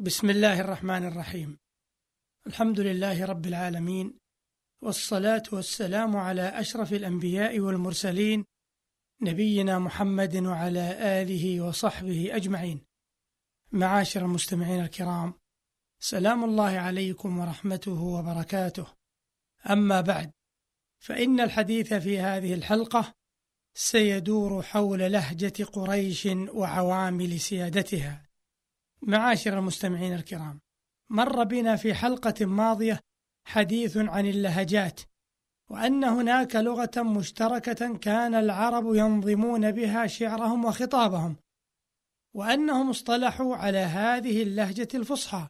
بسم الله الرحمن الرحيم. الحمد لله رب العالمين والصلاة والسلام على أشرف الأنبياء والمرسلين نبينا محمد وعلى آله وصحبه أجمعين. معاشر المستمعين الكرام سلام الله عليكم ورحمته وبركاته. أما بعد فإن الحديث في هذه الحلقة سيدور حول لهجة قريش وعوامل سيادتها. معاشر المستمعين الكرام. مر بنا في حلقة ماضية حديث عن اللهجات وأن هناك لغة مشتركة كان العرب ينظمون بها شعرهم وخطابهم وأنهم اصطلحوا على هذه اللهجة الفصحى.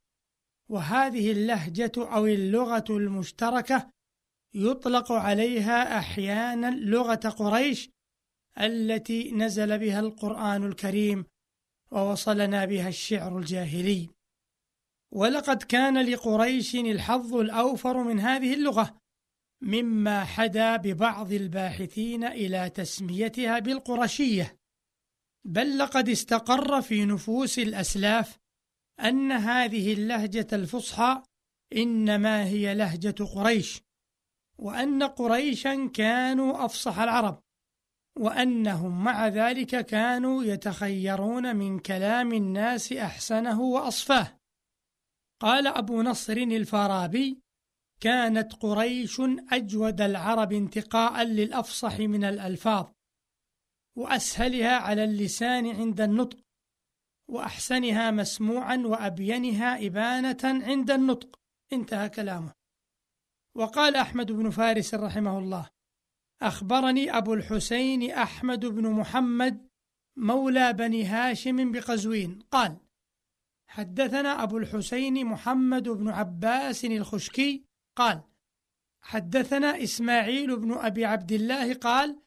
وهذه اللهجة أو اللغة المشتركة يطلق عليها أحيانا لغة قريش التي نزل بها القرآن الكريم ووصلنا بها الشعر الجاهلي. ولقد كان لقريش الحظ الأوفر من هذه اللغة مما حدا ببعض الباحثين إلى تسميتها بالقرشية. بل لقد استقر في نفوس الأسلاف أن هذه اللهجة الفصحى إنما هي لهجة قريش وأن قريشا كانوا أفصح العرب. وأنهم مع ذلك كانوا يتخيرون من كلام الناس أحسنه وأصفاه. قال أبو نصر الفارابي كانت قريش أجود العرب انتقاء للأفصح من الألفاظ وأسهلها على اللسان عند النطق وأحسنها مسموعا وأبينها إبانة عند النطق. انتهى كلامه. وقال أحمد بن فارس رحمه الله أخبرني أبو الحسين أحمد بن محمد مولى بني هاشم بقزوين. قال حدثنا أبو الحسين محمد بن عباس الخشكي. قال حدثنا إسماعيل بن أبي عبد الله. قال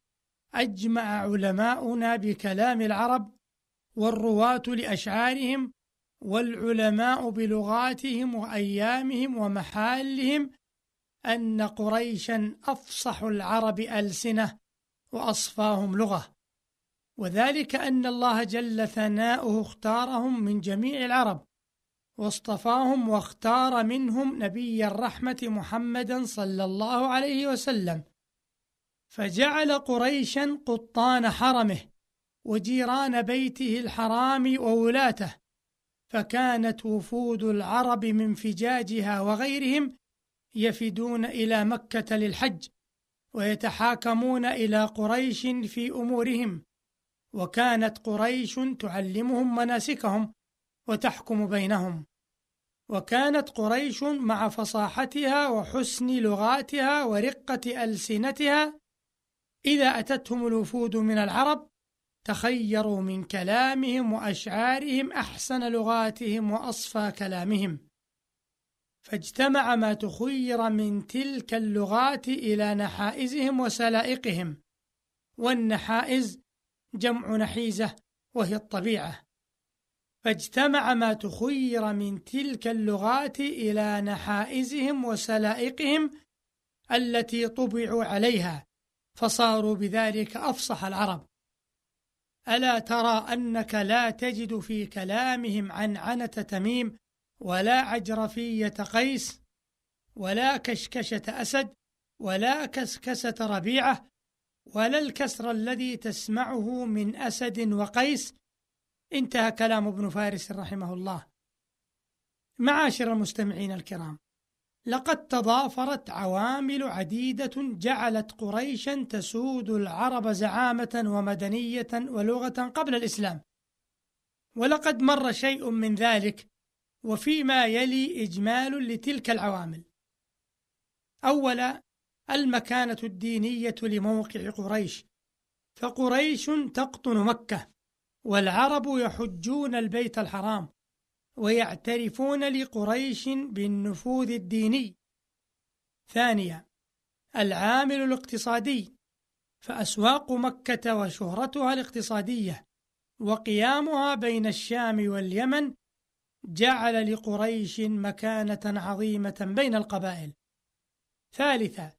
أجمع علماؤنا بكلام العرب والرواة لأشعارهم والعلماء بلغاتهم وأيامهم ومحالهم أن قريشا أفصح العرب ألسنة وأصفاهم لغة. وذلك أن الله جل ثناؤه اختارهم من جميع العرب واصطفاهم واختار منهم نبي الرحمة محمدا صلى الله عليه وسلم. فجعل قريشا قطان حرمه وجيران بيته الحرام وولاته فكانت وفود العرب من فجاجها وغيرهم يفدون إلى مكة للحج ويتحاكمون إلى قريش في أمورهم. وكانت قريش تعلمهم مناسكهم وتحكم بينهم. وكانت قريش مع فصاحتها وحسن لغاتها ورقة ألسنتها. إذا أتتهم الوفود من العرب تخيروا من كلامهم وأشعارهم أحسن لغاتهم وأصفى كلامهم. فاجتمع ما تخير من تلك اللغات إلى نحائزهم وسلائقهم والنحائز جمع نحيزة وهي الطبيعة. فاجتمع ما تخير من تلك اللغات إلى نحائزهم وسلائقهم التي طبعوا عليها فصاروا بذلك أفصح العرب. ألا ترى أنك لا تجد في كلامهم عنعنة تميم ولا عجرفية قيس ولا كشكشة أسد ولا كسكسة ربيعة ولا الكسر الذي تسمعه من أسد وقيس. انتهى كلام ابن فارس رحمه الله. معاشر المستمعين الكرام لقد تضافرت عوامل عديدة جعلت قريشا تسود العرب زعامة ومدنية ولغة قبل الإسلام. ولقد مر شيء من ذلك وفيما يلي إجمال لتلك العوامل. أولا المكانة الدينية لموقع قريش. فقريش تقطن مكة والعرب يحجون البيت الحرام ويعترفون لقريش بالنفوذ الديني. ثانيا العامل الاقتصادي. فأسواق مكة وشهرتها الاقتصادية وقيامها بين الشام واليمن جعل لقريش مكانة عظيمة بين القبائل. ثالثا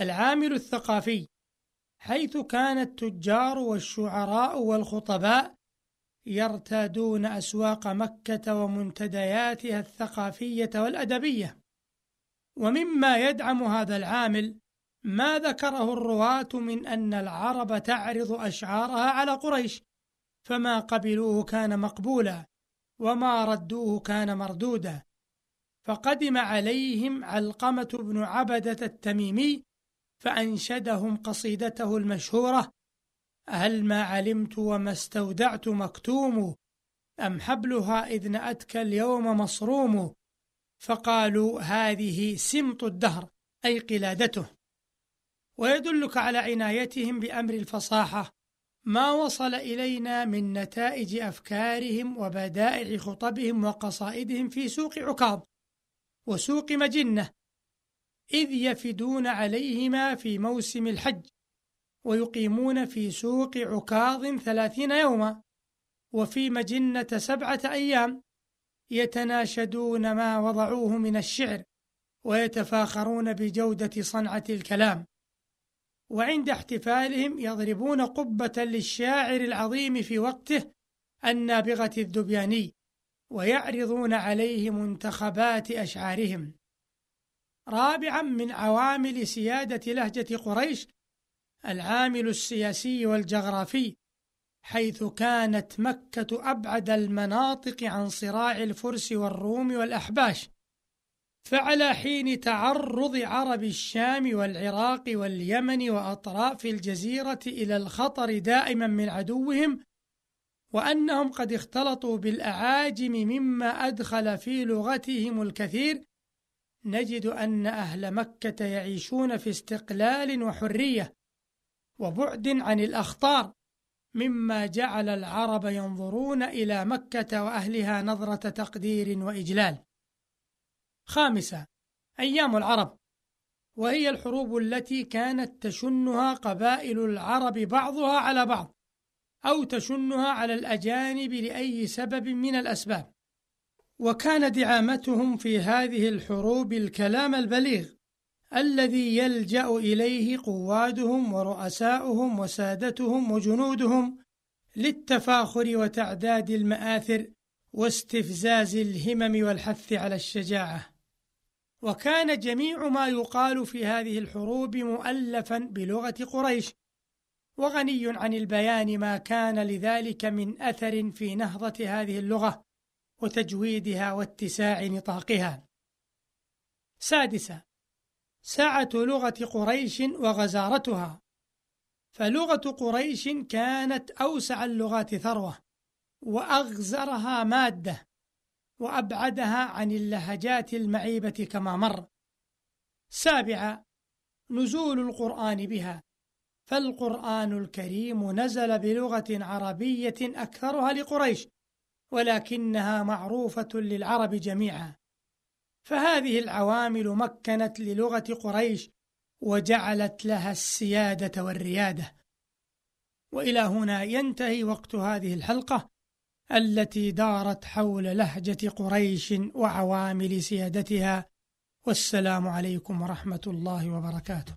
العامل الثقافي حيث كان التجار والشعراء والخطباء يرتادون أسواق مكة ومنتدياتها الثقافية والأدبية ومما يدعم هذا العامل ما ذكره الرواة من أن العرب تعرض أشعارها على قريش فما قبلوه كان مقبولا وما ردوه كان مردودا. فقدم عليهم علقمة بن عبدة التميمي فأنشدهم قصيدته المشهورة هل ما علمت وما استودعت مكتوم أم حبلها إذ نأتك اليوم مصروم فقالوا هذه سمط الدهر أي قلادته. ويدلك على عنايتهم بأمر الفصاحة ما وصل إلينا من نتائج أفكارهم وبدائع خطبهم وقصائدهم في سوق عكاظ وسوق مجنة إذ يفدون عليهما في موسم الحج ويقيمون في سوق عكاظ ثلاثين يوما وفي مجنة سبعة أيام يتناشدون ما وضعوه من الشعر ويتفاخرون بجودة صنعة الكلام. وعند احتفالهم يضربون قبة للشاعر العظيم في وقته النابغة الذبياني ويعرضون عليه منتخبات أشعارهم. رابعا من عوامل سيادة لهجة قريش العامل السياسي والجغرافي حيث كانت مكة أبعد المناطق عن صراع الفرس والروم والأحباش. فعلى حين تعرض عرب الشام والعراق واليمن وأطراف الجزيرة إلى الخطر دائما من عدوهم وأنهم قد اختلطوا بالأعاجم مما أدخل في لغتهم الكثير نجد أن أهل مكة يعيشون في استقلال وحرية وبعد عن الأخطار مما جعل العرب ينظرون إلى مكة وأهلها نظرة تقدير وإجلال. خامسا أيام العرب وهي الحروب التي كانت تشنها قبائل العرب بعضها على بعض أو تشنها على الأجانب لأي سبب من الأسباب. وكان دعامتهم في هذه الحروب الكلام البليغ الذي يلجأ إليه قوادهم ورؤساؤهم وسادتهم وجنودهم للتفاخر وتعداد المآثر واستفزاز الهمم والحث على الشجاعة. وكان جميع ما يقال في هذه الحروب مؤلفا بلغة قريش، وغني عن البيان ما كان لذلك من أثر في نهضة هذه اللغة وتجويدها واتساع نطاقها. سادسا سعة لغة قريش وغزارتها. فلغة قريش كانت أوسع اللغات ثروة وأغزرها مادة. وأبعدها عن اللهجات المعيبة كما مر. سابعة نزول القرآن بها. فالقرآن الكريم نزل بلغة عربية أكثرها لقريش ولكنها معروفة للعرب جميعا. فهذه العوامل مكنت للغة قريش وجعلت لها السيادة والريادة. وإلى هنا ينتهي وقت هذه الحلقة. التي دارت حول لهجة قريش وعوامل سيادتها والسلام عليكم ورحمة الله وبركاته.